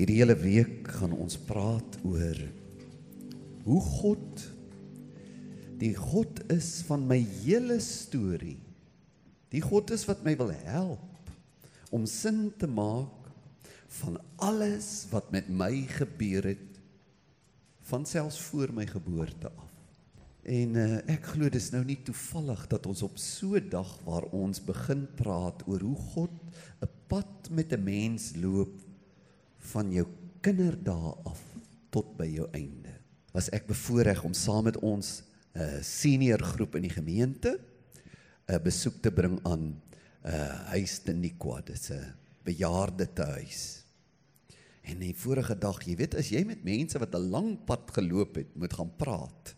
Hierdie hele week gaan ons praat oor hoe God die God is van my hele storie. Die God is wat my wil help om sin te maak van alles wat met my gebeur het van selfs voor my geboorte af. En uh, ek glo dis nou nie toevallig dat ons op so 'n dag waar ons begin praat oor hoe God 'n pad met 'n mens loop van jou kinderdae af tot by jou einde. Was ek bevoorreg om saam met ons 'n uh, senior groep in die gemeente 'n uh, besoek te bring aan 'n uh, huis te Nikwa, dit's 'n bejaarde huis. En die vorige dag, jy weet, as jy met mense wat 'n lang pad geloop het, moet gaan praat.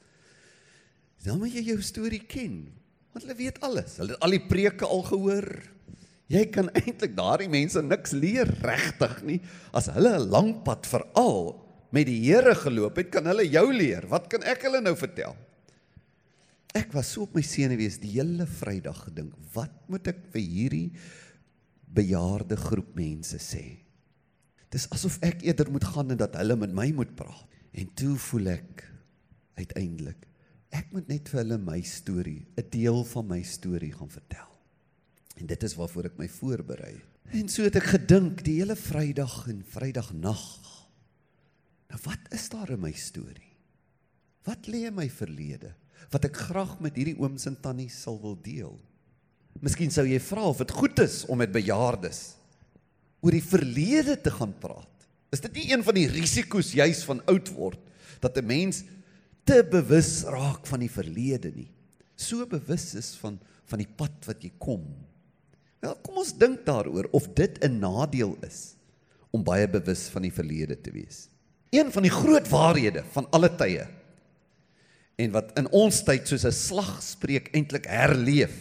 Dan moet jy jou storie ken, want hulle weet alles. Hulle het al die preke al gehoor. Jy kan eintlik daardie mense niks leer regtig nie as hulle 'n lang pad veral met die Here geloop het, kan hulle jou leer. Wat kan ek hulle nou vertel? Ek was so op my senuwees die hele Vrydag gedink, wat moet ek vir hierdie bejaarde groep mense sê? Dis asof ek eerder moet gaan en dat hulle met my moet praat. En toe voel ek uiteindelik ek moet net vir hulle my storie, 'n deel van my storie gaan vertel. En dit is waarvoor ek my voorberei. En so het ek gedink die hele Vrydag en Vrydagnag. Nou wat is daar in my storie? Wat lê in my verlede wat ek graag met hierdie ooms en tannies sal wil deel? Miskien sou jy vra of dit goed is om met bejaardes oor die verlede te gaan praat. Is dit nie een van die risiko's juis van oud word dat 'n mens te bewus raak van die verlede nie? So bewus is van van die pad wat jy kom Wel, kom ons dink daaroor of dit 'n nadeel is om baie bewus van die verlede te wees. Een van die groot waarhede van alle tye en wat in ons tyd soos 'n slagspreuk eintlik herleef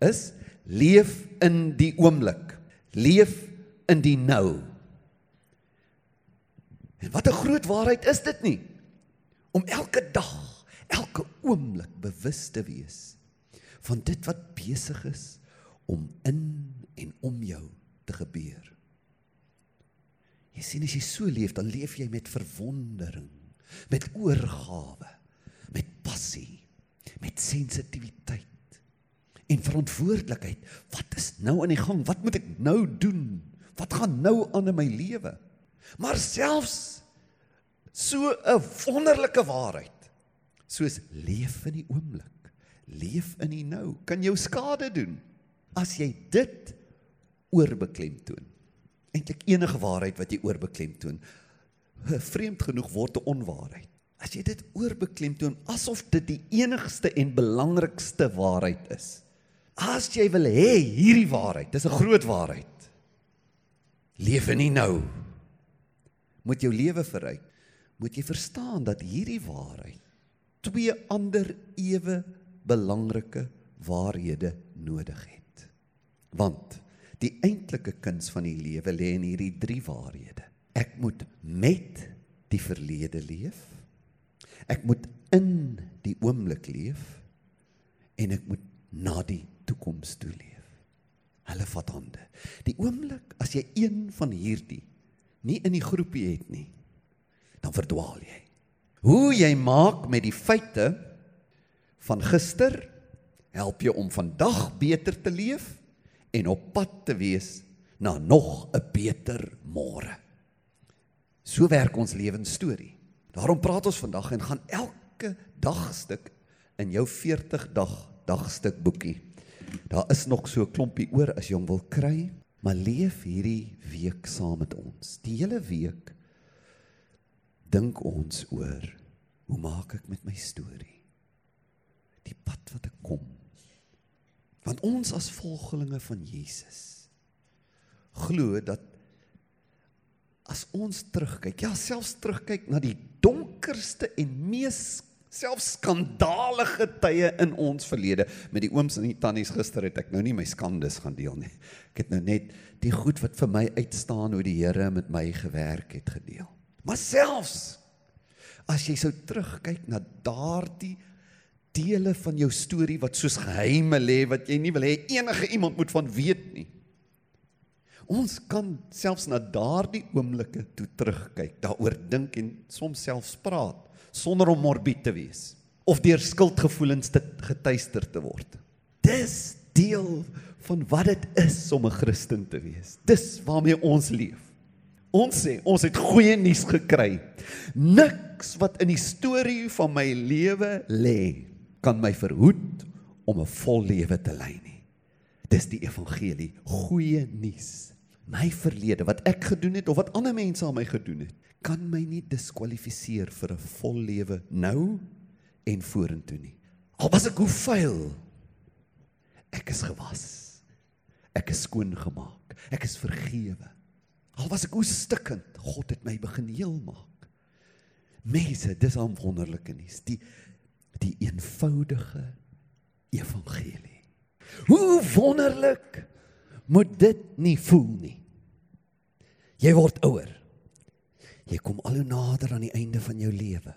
is leef in die oomblik. Leef in die nou. En wat 'n groot waarheid is dit nie? Om elke dag, elke oomblik bewus te wees van dit wat besig is om in en om jou te gebeur. Jy sien as jy so leef, dan leef jy met verwondering, met oorgawe, met passie, met sensitiwiteit en verantwoordelikheid. Wat is nou aan die gang? Wat moet ek nou doen? Wat gaan nou aan in my lewe? Maar selfs so 'n wonderlike waarheid soos leef in die oomblik, leef in die nou, kan jou skade doen as jy dit oorbeklemtoon. Eintlik enige waarheid wat jy oorbeklemtoon, vreemd genoeg word 'n onwaarheid. As jy dit oorbeklemtoon asof dit die enigste en belangrikste waarheid is. As jy wil hê hierdie waarheid, dis 'n groot waarheid. Leef in die nou. Moet jou lewe verryk. Moet jy verstaan dat hierdie waarheid twee ander ewe belangrike waarhede nodig het. Want die eintlike kuns van die lewe lê in hierdie drie waarhede. Ek moet met die verlede leef. Ek moet in die oomblik leef en ek moet na die toekoms toe leef. Hulle vat hande. Die oomblik as jy een van hierdie nie in die groepie het nie, dan verdwaal jy. Hoe jy maak met die feite van gister help jou om vandag beter te leef en op pad te wees na nog 'n beter môre. So werk ons lewensstorie. Daarom praat ons vandag en gaan elke dagstuk in jou 40 dag dagstuk boekie. Daar is nog so 'n klompie oor as jy hom wil kry, maar leef hierdie week saam met ons. Die hele week dink ons oor hoe maak ek met my storie? Die pad wat ek kom. Want ons as volgelinge van Jesus glo dat as ons terugkyk, ja selfs terugkyk na die donkerste en mees selfs skandalige tye in ons verlede met die ooms en die tannies gister het ek nou nie my skandes gaan deel nie. Ek het nou net die goed wat vir my uitstaan hoe die Here met my gewerk het gedeel. Maar selfs as jy sou terugkyk na daardie dele van jou storie wat soos geheime lê wat jy nie wil hê enige iemand moet van weet nie. Ons kan selfs na daardie oomblikke toe terugkyk, daaroor dink en soms selfs praat sonder om morbied te wees of deur skuldgevoelens te getuister te word. Dis deel van wat dit is om 'n Christen te wees. Dis waarmee ons leef. Ons sê ons het goeie nuus gekry. Niks wat in die storie van my lewe lê kan my verhoed om 'n vol lewe te lei nie. Dis die evangelie, goeie nuus. My verlede wat ek gedoen het of wat ander mense aan my gedoen het, kan my nie diskwalifiseer vir 'n vol lewe nou en vorentoe nie. Al was ek hoe vuil, ek is gewas. Ek is skoon gemaak. Ek is vergewe. Al was ek hoe stikkend, God het my begin heel maak. Mense, dis 'n wonderlike nuus. Die die eenvoudige evangelie. Hoe wonderlik moet dit nie voel nie. Jy word ouer. Jy kom al hoe nader aan die einde van jou lewe.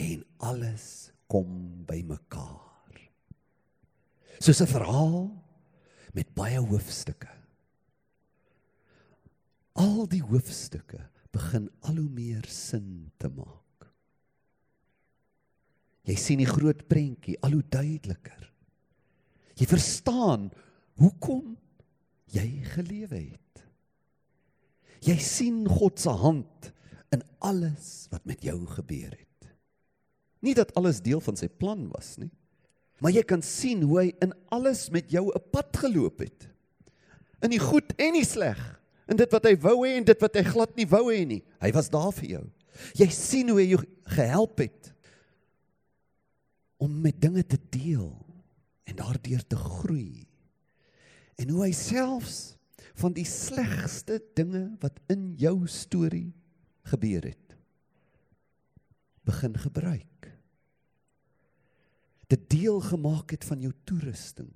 En alles kom bymekaar. Soos 'n verhaal met baie hoofstukke. Al die hoofstukke begin al hoe meer sin te maak. Jy sien die groot prentjie al hoe duideliker. Jy verstaan hoekom jy gelewe het. Jy sien God se hand in alles wat met jou gebeur het. Nie dat alles deel van sy plan was nie, maar jy kan sien hoe hy in alles met jou 'n pad geloop het. In die goed en die sleg, in dit wat hy wou hê en dit wat hy glad nie wou hê nie. Hy was daar vir jou. Jy sien hoe hy jou gehelp het om met dinge te deel en daardeur te groei. En hoe hy selfs van die slegste dinge wat in jou storie gebeur het begin gebruik. Dit deel gemaak het van jou toerusting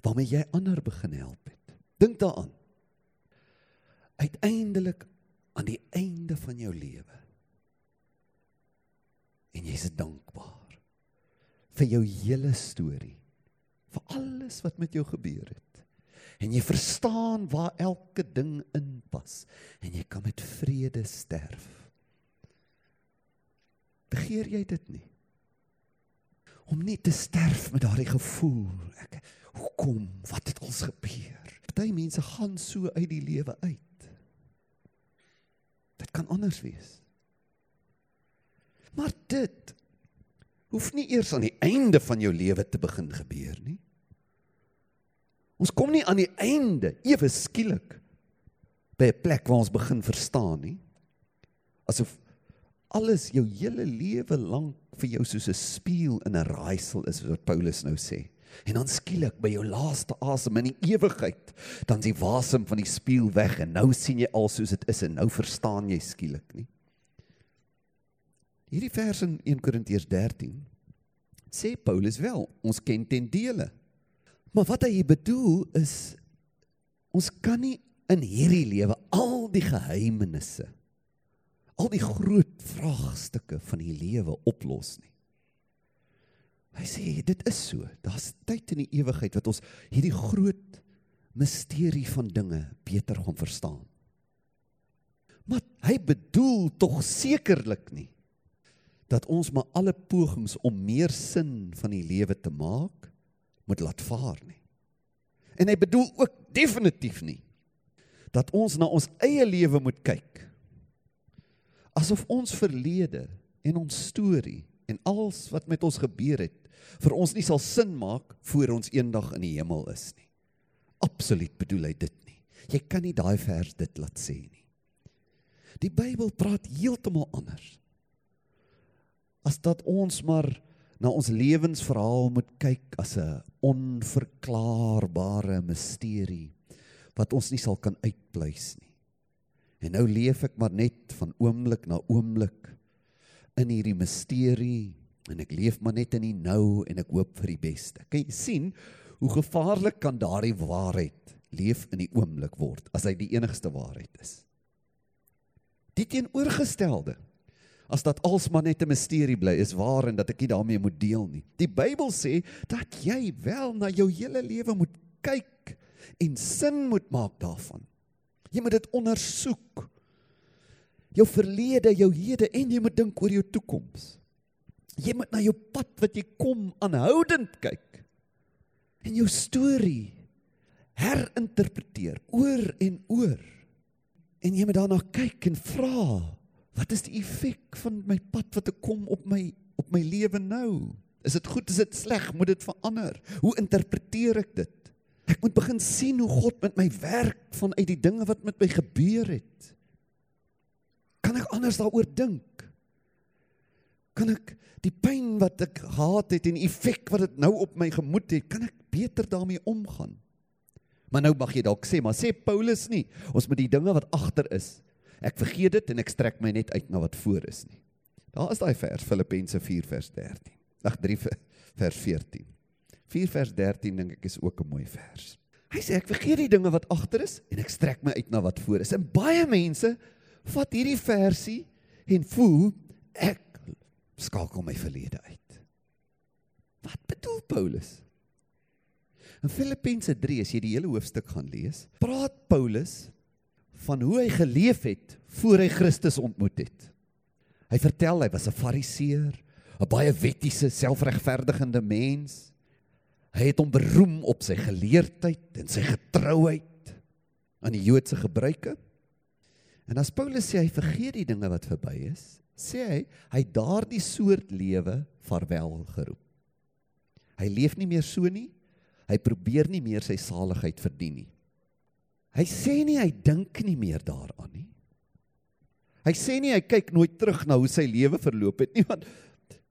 waarmee jy ander begin help het. Dink daaraan. Uiteindelik aan die einde van jou lewe. En jy's dankbaar vir jou hele storie. Vir alles wat met jou gebeur het. En jy verstaan waar elke ding inpas en jy kan met vrede sterf. Begeer jy dit nie? Om nie te sterf met daardie gevoel. Ek hoekom? Wat het ons gebeur? Party mense gaan so uit die lewe uit. Dit kan anders wees. Maar dit hoef nie eers aan die einde van jou lewe te begin gebeur nie. Ons kom nie aan die einde ewe skielik by 'n plek waar ons begin verstaan nie. Asof alles jou hele lewe lank vir jou soos 'n spieël in 'n raaisel is wat Paulus nou sê. En dan skielik by jou laaste asem in die ewigheid, dan is die wasem van die spieël weg en nou sien jy al soos dit is en nou verstaan jy skielik nie. Hierdie vers in 1 Korintiërs 13 sê Paulus wel, ons ken ten dele. Maar wat hy bedoel is ons kan nie in hierdie lewe al die geheimenisse al die groot vraagstukke van die lewe oplos nie. Hy sê dit is so. Daar's tyd in die ewigheid wat ons hierdie groot misterie van dinge beter gaan verstaan. Maar hy bedoel tog sekerlik nie dat ons maar alle pogings om meer sin van die lewe te maak moet laat vaar nie. En hy bedoel ook definitief nie dat ons na ons eie lewe moet kyk asof ons verlede en ons storie en alles wat met ons gebeur het vir ons nie sal sin maak voor ons eendag in die hemel is nie. Absoluut bedoel hy dit nie. Jy kan nie daai vers dit laat sê nie. Die Bybel praat heeltemal anders as dat ons maar na ons lewensverhaal moet kyk as 'n onverklaarbare misterie wat ons nie sal kan uitpleis nie. En nou leef ek maar net van oomblik na oomblik in hierdie misterie en ek leef maar net in die nou en ek hoop vir die beste. Kan jy sien hoe gevaarlik kan daardie waarheid leef in die oomblik word as hy die enigste waarheid is? Die teenoorgestelde as dat alsmaar net 'n misterie bly is waar en dat ek nie daarmee moet deel nie. Die Bybel sê dat jy wel na jou hele lewe moet kyk en sin moet maak daarvan. Jy moet dit ondersoek. Jou verlede, jou hede en jy moet dink oor jou toekoms. Jy moet na jou pad wat jy kom aanhoudend kyk. En jou storie herinterpreteer oor en oor. En jy moet daarna kyk en vra, wat is die effek van my pad wat ek kom op my op my lewe nou? Is dit goed, is dit sleg? Moet dit verander? Hoe interpreteer ek dit? Ek moet begin sien hoe God met my werk vanuit die dinge wat met my gebeur het. Kan ek anders daaroor dink? Kan ek die pyn wat ek gehad het en die effek wat dit nou op my gemoed het, kan ek beter daarmee omgaan? Maar nou mag jy dalk sê, maar sê Paulus nie, ons moet die dinge wat agter is. Ek vergeet dit en ek strek my net uit na wat voor is nie. Daar is daai vers Filippense 4 vers 13. Ag 3 vers 14. 4 vers 13 dink ek is ook 'n mooi vers. Hy sê ek vergeet die dinge wat agter is en ek strek my uit na wat voor is. En baie mense vat hierdie versie en voel ek skakel my verlede uit. Wat bedoel Paulus? In Filippense 3 as jy die hele hoofstuk gaan lees, praat Paulus van hoe hy geleef het voor hy Christus ontmoet het. Hy vertel hy was 'n Fariseer, 'n baie wettiese, selfregverdigende mens. Hy het hom beroem op sy geleerdheid en sy getrouheid aan die Joodse gebruike. En as Paulus sê hy vergeet die dinge wat verby is, sê hy hy daardie soort lewe vaarwel geroep. Hy leef nie meer so nie. Hy probeer nie meer sy saligheid verdien nie. Hy sê nie hy dink nie meer daaraan nie. Hy sê nie hy kyk nooit terug na hoe sy lewe verloop het nie want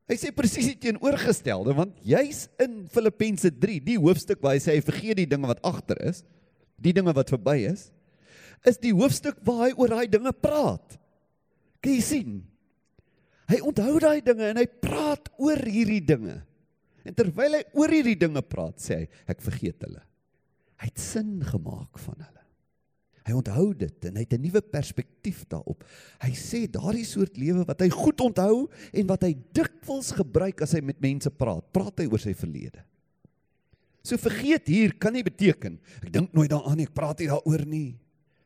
hy sê presies die teenoorgestelde want juis in Filippense 3 die hoofstuk waar hy sê hy vergeet die dinge wat agter is, die dinge wat verby is, is die hoofstuk waar hy oor daai dinge praat. Kan jy sien? Hy onthou daai dinge en hy praat oor hierdie dinge. En terwyl hy oor hierdie dinge praat, sê hy ek vergeet hulle. Hy het sin gemaak van hulle. Hy onthou dit en hy het 'n nuwe perspektief daarop. Hy sê daardie soort lewe wat hy goed onthou en wat hy dikwels gebruik as hy met mense praat, praat hy oor sy verlede. So vergeet hier kan nie beteken ek dink nooit daaraan nie, ek praat nie daaroor nie.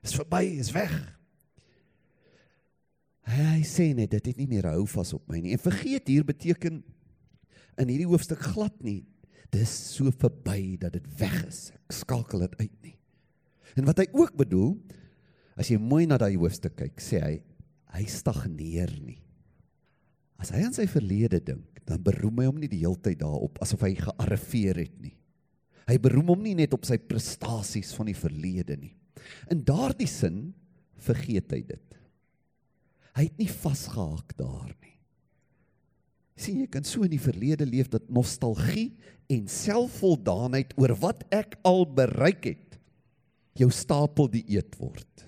Is verby, is weg. Hy sê net dit het nie meer hou vas op my nie. En vergeet hier beteken in hierdie hoofstuk glad nie. Dis so verby dat dit weg is. Ek skakel dit uit nie. En wat hy ook bedoel, as jy mooi na daai hoofstuk kyk, sê hy hy stagneer nie. As hy aan sy verlede dink, dan beroem hy hom nie die hele tyd daarop asof hy gearriveer het nie. Hy beroem hom nie net op sy prestasies van die verlede nie. In daardie sin vergeet hy dit. Hy het nie vasgehaak daar nie. Sien jy kan so in die verlede leef dat nostalgie en selfvoldaanheid oor wat ek al bereik het jou stapel die eet word.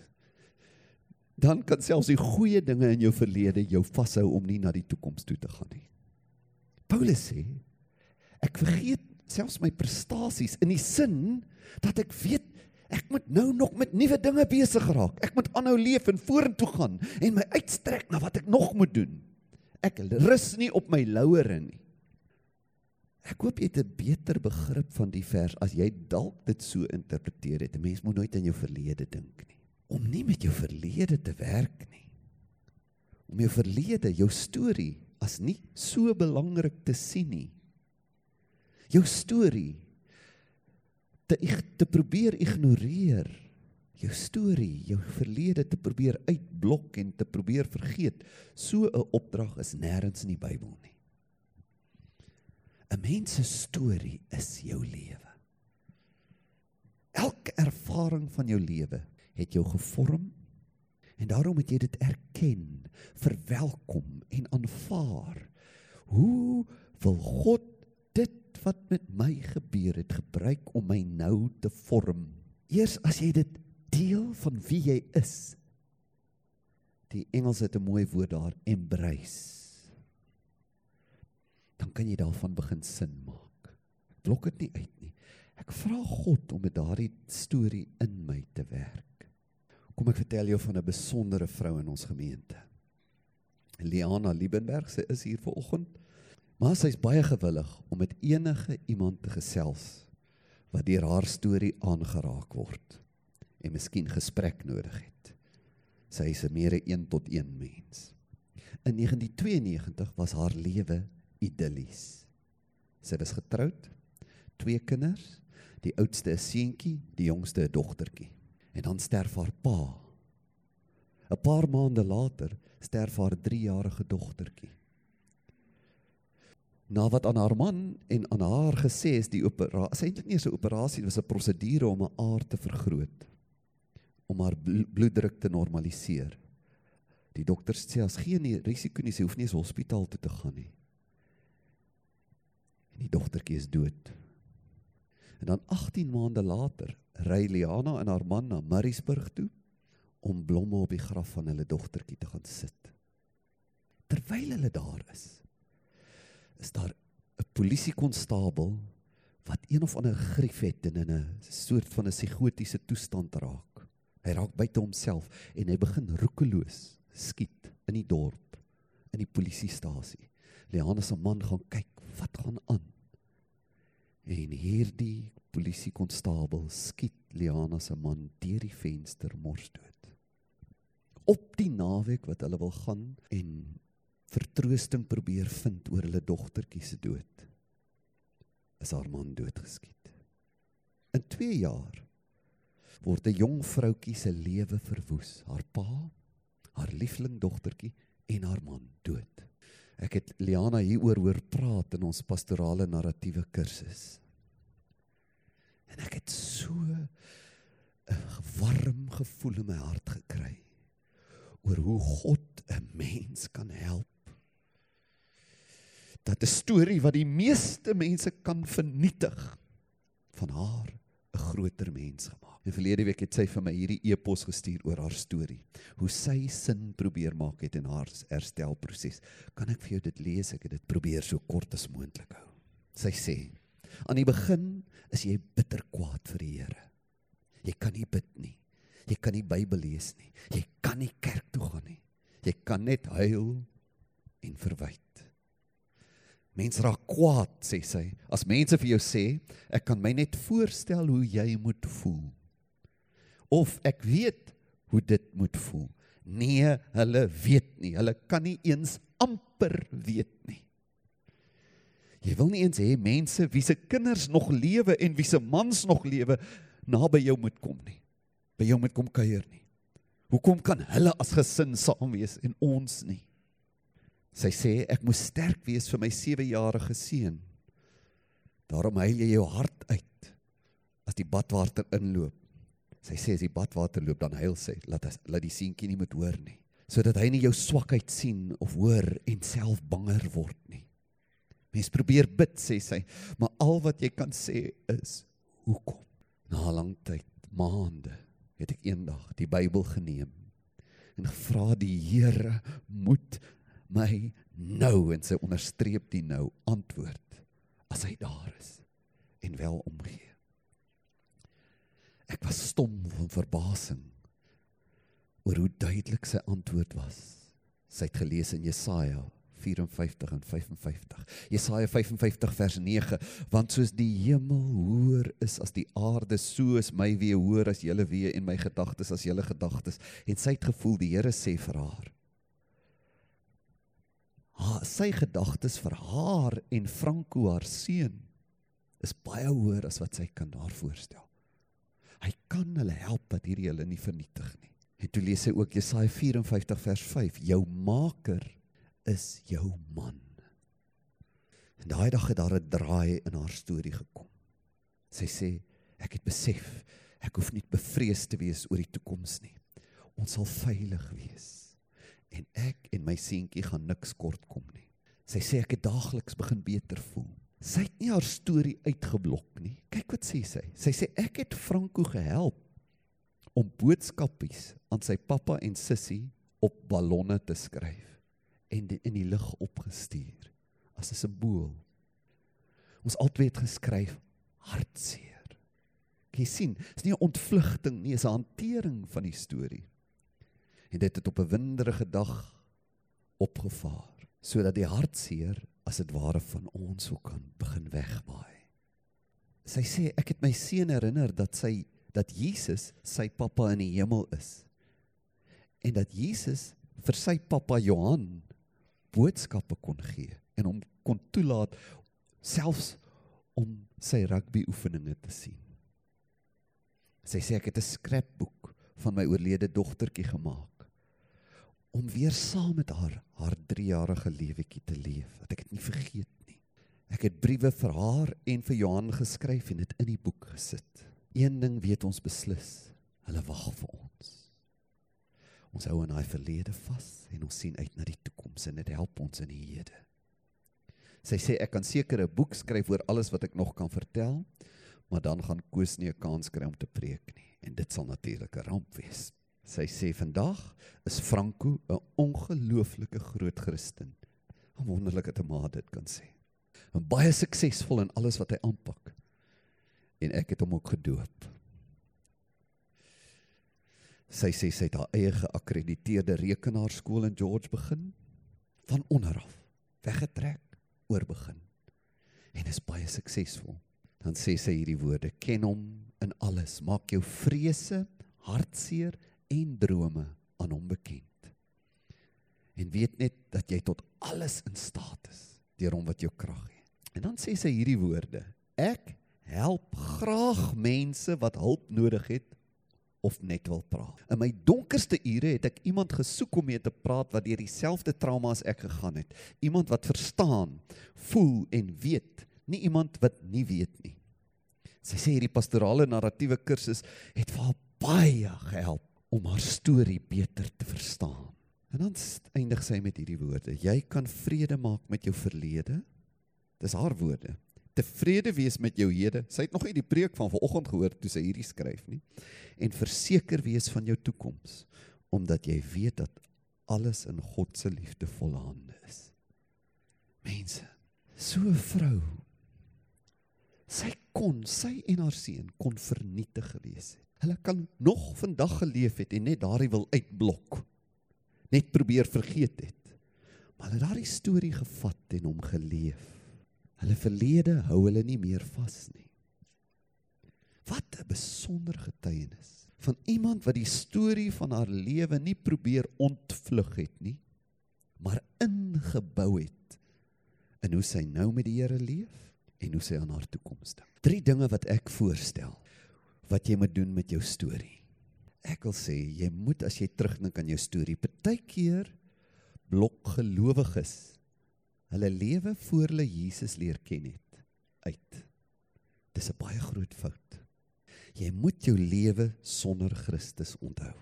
Dan kan selfs die goeie dinge in jou verlede jou vashou om nie na die toekoms toe te gaan nie. Paulus sê ek vergeet selfs my prestasies in die sin dat ek weet ek moet nou nog met nuwe dinge besig raak. Ek moet aanhou leef en vorentoe gaan en my uitstrek na wat ek nog moet doen. Ek rus nie op my lauere nie. Ek hoop jy het 'n beter begrip van die vers as jy dalk dit so interpreteer het. 'n Mens moet nooit aan jou verlede dink nie. Om nie met jou verlede te werk nie. Om jou verlede, jou storie as nie so belangrik te sien nie. Jou storie te te probeer ignoreer. Jou storie, jou verlede te probeer uitblok en te probeer vergeet. So 'n opdrag is nêrens in die Bybel nie. 'n Mens se storie is jou lewe. Elke ervaring van jou lewe het jou gevorm en daarom moet jy dit erken, verwelkom en aanvaar. Hoe wil God dit wat met my gebeur het gebruik om my nou te vorm? Eers as jy dit deel van wie jy is. Die Engels het 'n mooi woord daar, embrace kan jy daarvan begin sin maak. Ek blok dit nie uit nie. Ek vra God om met daardie storie in my te werk. Kom ek vertel jou van 'n besondere vrou in ons gemeente. Liana Liebenberg, sy is hier vanoggend. Maar sy's baie gewillig om met enige iemand te gesels wat deur haar storie aangeraak word en miskien gesprek nodig het. Sy is 'n meer 'n 1 tot 1 mens. In 1992 was haar lewe idillies. Sy was getroud, twee kinders, die oudste 'n seentjie, die jongste 'n dogtertjie. En dan sterf haar pa. 'n Paar maande later sterf haar 3-jarige dogtertjie. Na wat aan haar man en aan haar gesê is die operasie, eintlik nie 'n operasie, dit was 'n prosedure om 'n aar te vergroot om haar bloeddruk te normaliseer. Die dokters sê as geen risiko nie, sy hoef nie eens hospitaal toe te gaan nie. En die dogtertjie is dood. En dan 18 maande later ry Liana en haar man na Mariesburg toe om blomme op die graf van hulle dogtertjie te gaan sit. Terwyl hulle daar is, is daar 'n polisiekonstabel wat een of ander grief het en in 'n soort van 'n psigotiese toestand raak. Hy raak buite homself en hy begin roekeloos skiet in die dorp, in die polisiestasie. Leana se man gaan kyk, wat gaan aan? En hierdie polisiekonstabel skiet Leana se man deur die venster mors dood. Op die naweek wat hulle wil gaan en vertroosting probeer vind oor hulle dogtertjie se dood, is haar man doodgeskiet. In 2 jaar word 'n jong vroutjie se lewe verwoes. Haar pa, haar liefling dogtertjie en haar man dood. Ek het Liana hieroor hoor praat in ons pastorale narratiewe kursus. En ek het so 'n warm gevoel in my hart gekry oor hoe God 'n mens kan help. Dat 'n storie wat die meeste mense kan vernietig van haar 'n groter mens gemaak. En verlede week het sy vir my hierdie e-pos gestuur oor haar storie. Hoe sy sin probeer maak het in haar herstelproses. Kan ek vir jou dit lees? Ek het dit probeer so kort as moontlik hou. Sy sê: "Aan die begin is jy bitter kwaad vir die Here. Jy kan nie bid nie. Jy kan nie Bybel lees nie. Jy kan nie kerk toe gaan nie. Jy kan net huil en verwyd. Mense raak kwaad, sê sy. As mense vir jou sê, ek kan my net voorstel hoe jy moet voel of ek weet hoe dit moet voel. Nee, hulle weet nie. Hulle kan nie eens amper weet nie. Jy wil nie eens hê mense wie se kinders nog lewe en wie se mans nog lewe naby jou moet kom nie. By jou moet kom kuier nie. Hoekom kan hulle as gesin saam wees en ons nie? Sy sê ek moet sterk wees vir my 7-jarige seun. Daarom huil jy jou hart uit as die badwater inloop Sy sê as die badwater loop dan huil sy, laat as, laat die seentjie nie moet hoor nie, sodat hy nie jou swakheid sien of hoor en self banger word nie. Mens probeer bid sê sy, maar al wat jy kan sê is hoekom? Na lang tyd, maande, het ek eendag die Bybel geneem en gevra die Here moet my nou en sy onderstreep die nou antwoord as hy daar is en wel omgee. Ek was stom van verbasing oor hoe duidelik sy antwoord was. Sy het gelees in Jesaja 54 en 55. Jesaja 55 vers 9, want soos die hemel hoër is as die aarde, so is my weë hoër as julle weë en my gedagtes as julle gedagtes. En sy het gevoel die Here sê vir haar: "Ha, sy gedagtes vir haar en Franco haar seun is baie hoër as wat sy kan daar voorstel." Hy kan hulle help dat hierdie hulle nie vernietig nie. En toe lees hy ook Jesaja 54 vers 5: Jou maker is jou man. En daai dag het daar 'n draai in haar storie gekom. Sy sê ek het besef ek hoef nie bevrees te wees oor die toekoms nie. Ons sal veilig wees. En ek en my seentjie gaan niks kort kom nie. Sy sê ek het daagliks begin beter voel. Sy het nie haar storie uitgeblok nie. Kyk wat sê sy. Sy sê ek het Franco gehelp om boodskapies aan sy pappa en sussie op ballonne te skryf en in die lug opgestuur as 'n simbool. Ons albei het geskryf hartseer. Jy sien, dit is nie 'n ontvlugting nie, dit is 'n hantering van die storie. En dit het op 'n winderige dag opgevaar sodat die hartseer as dit ware van ons ook kan begin wegwaai. Sy sê ek het my seun herinner dat sy dat Jesus sy pappa in die hemel is. En dat Jesus vir sy pappa Johan boodskappe kon gee en hom kon toelaat selfs om sy rugby oefeninge te sien. Sy sê ek het 'n scrapboek van my oorlede dogtertjie gemaak om weer saam met haar haar 3-jarige lewetjie te leef. Dat ek dit nie vergeet nie. Ek het briewe vir haar en vir Johan geskryf en dit in die boek gesit. Een ding weet ons beslis, hulle wag vir ons. Ons hou aan daai verlede vas en ons sien uit na die toekoms en dit help ons in die hede. Sy sê ek kan seker 'n boek skryf oor alles wat ek nog kan vertel, maar dan gaan Koos nie 'n kans kry om te preek nie en dit sal natuurlik 'n ramp wees. Sy sê vandag is Franco 'n ongelooflike groot Christen. Wonderlik dat 'n ma dit kan sê. En baie suksesvol in alles wat hy aanpak. En ek het hom ook gedoop. Sy sê sy het haar eie geakkrediteerde rekenaarskool in George begin van onder af weggetrek oor begin en is baie suksesvol. Dan sê sy hierdie woorde: Ken hom in alles, maak jou vrese, hartseer en drome aan hom bekend. En weet net dat jy tot alles in staat is deur hom wat jou krag gee. En dan sê sy hierdie woorde: Ek help graag mense wat hulp nodig het of net wil praat. In my donkerste ure het ek iemand gesoek om mee te praat wat deur dieselfde trauma as ek gegaan het. Iemand wat verstaan, voel en weet, nie iemand wat nie weet nie. Sy sê hierdie pastorale narratiewe kursus het vir haar baie gehelp om haar storie beter te verstaan. En dan eindig sy met hierdie woorde: Jy kan vrede maak met jou verlede. Dis haar woorde tevrede wees met jou hede. Sy het nog nie die preek van vanoggend gehoor toe sy hierdie skryf nie. En verseker wees van jou toekoms omdat jy weet dat alles in God se liefdevolle hande is. Mense, so 'n vrou sy kon sy en haar seun kon vernietig gewees het. Hulle kan nog vandag geleef het en net daardie wil uitblok. Net probeer vergeet het. Maar hulle het daardie storie gevat en hom geleef Hulle verlede hou hulle nie meer vas nie. Wat 'n besonder getuienis van iemand wat die storie van haar lewe nie probeer ontvlug het nie, maar ingebou het in hoe sy nou met die Here leef en hoe sy aan haar toekoms dink. Drie dinge wat ek voorstel wat jy moet doen met jou storie. Ek wil sê jy moet as jy terugdink aan jou storie, partykeer blok gelowiges hulle lewe voor hulle Jesus leer ken het uit. Dis 'n baie groot fout. Jy moet jou lewe sonder Christus onthou.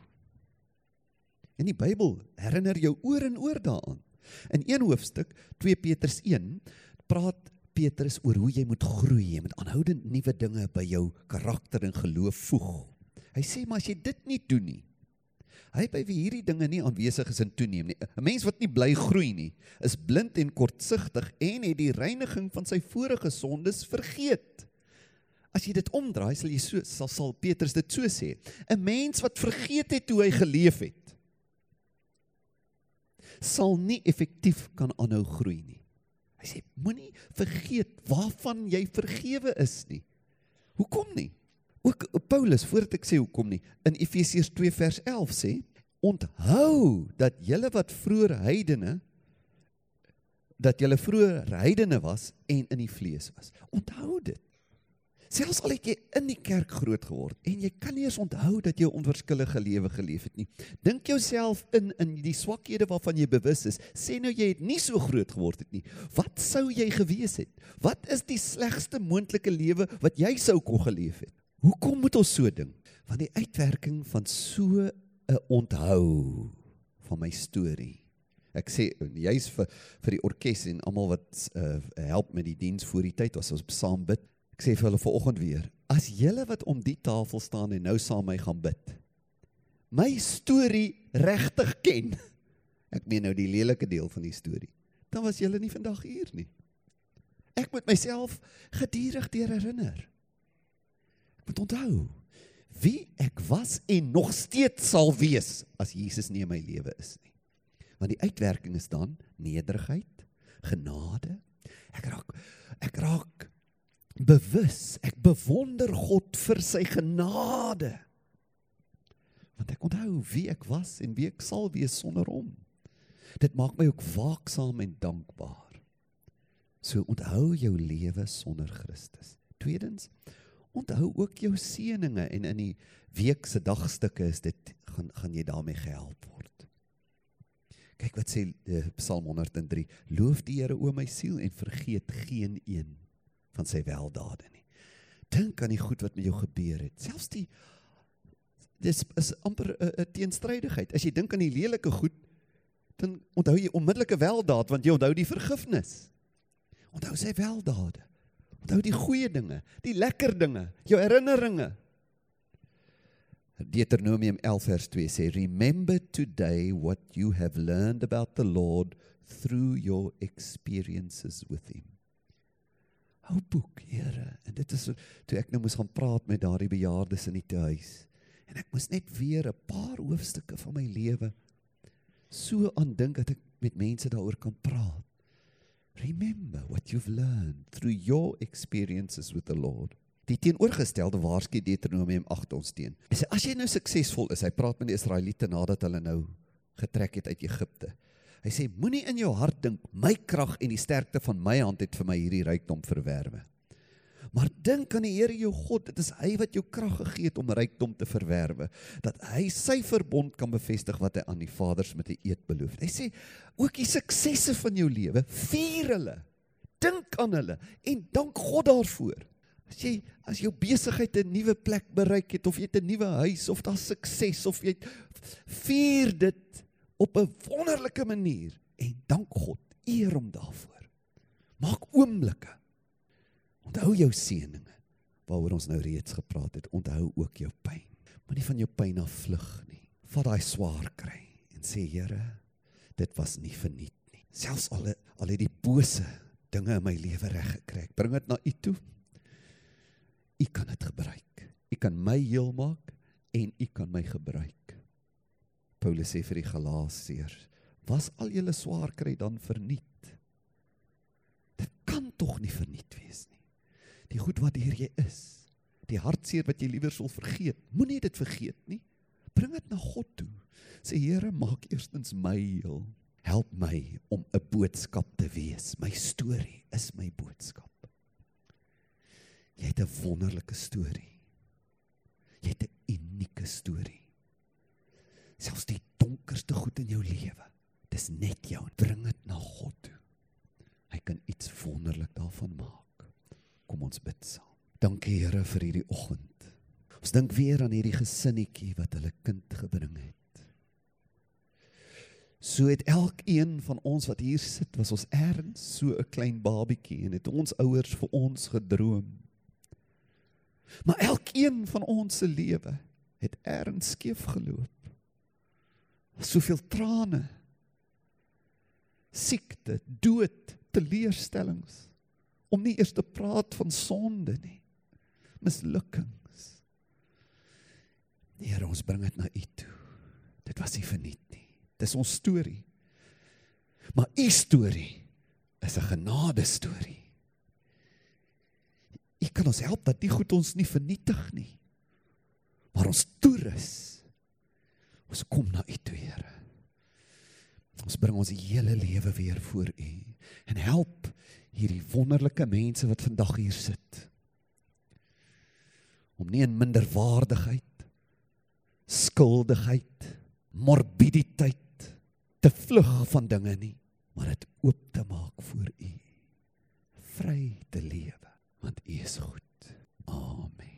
In die Bybel herinner jou oor en oor daaraan. In een hoofstuk, 2 Petrus 1, praat Petrus oor hoe jy moet groei, jy moet aanhoudend nuwe dinge by jou karakter en geloof voeg. Hy sê maar as jy dit nie doen nie, Hy by wie hierdie dinge nie aanwesig is en toeneem nie. 'n Mens wat nie bly groei nie, is blind en kortsigtig en het die reiniging van sy vorige sondes vergeet. As jy dit omdraai, sal jy so sal, sal Petrus dit so sê. 'n Mens wat vergeet het hoe hy geleef het, sal nie effektief kan aanhou groei nie. Hy sê moenie vergeet waarvan jy vergewe is nie. Hoekom nie? Ook Paulus, voordat ek sê hoekom nie, in Efesiërs 2 vers 11 sê, onthou dat julle wat vroeër heidene dat julle vroeër heidene was en in die vlees was. Onthou dit. Selfs al het jy in die kerk groot geword en jy kan nie eens onthou dat jy 'n onverskillige lewe geleef het nie. Dink jouself in in die swakhede waarvan jy bewus is. Sê nou jy het nie so groot geword het nie. Wat sou jy gewees het? Wat is die slegste moontlike lewe wat jy sou kon geleef het? Hoekom moet ons so ding? Want die uitwerking van so 'n onthou van my storie. Ek sê jy's vir vir die orkes en almal wat uh, help met die diens voor die tyd as ons saam bid. Ek sê vir hulle vanoggend weer, as julle wat om die tafel staan en nou saam my gaan bid. My storie regtig ken. Ek meen nou die lelike deel van die storie. Dan was julle nie vandag hier nie. Ek moet myself gedurig deur herinner. Ek moet onthou wie ek was en nog steeds sal wees as Jesus nie in my lewe is nie. Want die uitwerking is dan nederigheid, genade. Ek raak ek raak bewus, ek bewonder God vir sy genade. Want ek onthou wie ek was en wie ek sal wees sonder hom. Dit maak my ook waaksaam en dankbaar. So onthou jou lewe sonder Christus. Tweedens, onthou ook jou seëninge en in die week se dagstukke is dit gaan gaan jy daarmee gehelp word. Kyk wat sê uh, Psalm 103: Loof die Here o my siel en vergeet geen een van sy weldade nie. Dink aan die goed wat met jou gebeur het. Selfs die dis is amper 'n teenstrydigheid. As jy dink aan die lelike goed, dan onthou jy onmiddellike weldaad want jy onthou die vergifnis. Onthou sy weldade. Onthou die goeie dinge, die lekker dinge, jou herinneringe. Deuteronomium 11 vers 2 sê remember today what you have learned about the Lord through your experiences with him. Hou boek, Here, en dit is toe ek nou moes gaan praat met daardie bejaardes in die huis. En ek moes net weer 'n paar hoofstukke van my lewe so aandink dat ek met mense daaroor kan praat. Remember what you've learned through your experiences with the Lord. Die teenoorgestelde waarsku Deuteronomium 8 ons teen. Hy sê as jy nou suksesvol is, hy praat met die Israeliete nadat hulle nou getrek het uit Egipte. Hy sê moenie in jou hart dink my krag en die sterkte van my hand het vir my hierdie rykdom verwerwe. Maar dink aan die Here jou God, dit is hy wat jou krag gegee het om rykdom te verwerwe, dat hy sy verbond kan bevestig wat hy aan die vaders met 'n eed beloof het. Hy sê ook die suksesse van jou lewe, vier hulle. Dink aan hulle en dank God daarvoor. As jy as jou besigheid 'n nuwe plek bereik het of jy 'n nuwe huis of daar sukses of jy vier dit op 'n wonderlike manier en dank God, eer hom daarvoor. Maak oomblikke Onthou jou seëninge waaroor ons nou reeds gepraat het. Onthou ook jou pyn. Moenie van jou pyn af vlug nie. Vat daai swaar kry en sê Here, dit was nie verniet nie. Selfs al al het die bose dinge in my lewe reg gekry. Bring dit na U toe. U kan dit gebruik. U kan my heel maak en U kan my gebruik. Paulus sê vir die Galasiërs, was al julle swaar kry dan verniet? Dit kan tog nie verniet wees nie die goed wat hier jy is, die hartseer wat jy liewer sou vergeet, moenie dit vergeet nie. Bring dit na God toe. Sê Here, maak eerstens my heel. Help my om 'n boodskap te wees. My storie is my boodskap. Jy het 'n wonderlike storie. Jy het 'n unieke storie. Selfs die donkerste goed in jou lewe, dis net jou. Bring dit na God toe. Hy kan iets wonderlik daarvan maak. Kom ons bid saam. Dankie Here vir hierdie oggend. Ons dink weer aan hierdie gesinnetjie wat hulle kind gebring het. So het elkeen van ons wat hier sit, was ons erns so 'n klein babietjie en het ons ouers vir ons gedroom. Maar elkeen van ons se lewe het erns skeef geloop. Soveel trane. Siekte, dood, teleurstellings om nie eers te praat van sonde nie. Mislukkings. Here, ons bring dit na U toe. Dit was nie verniet nie. Dis ons storie. Maar U storie is 'n genade storie. U kan ons help dat die goed ons nie vernietig nie. Maar ons toerus. Ons kom na U toe, Here. Ons bring ons hele lewe weer voor U en help hierdie wonderlike mense wat vandag hier sit om nie in minderwaardigheid, skuldigheid, morbiditeit te vlug van dinge nie, maar dit oop te maak voor U. Vry te lewe, want U is goed. Amen.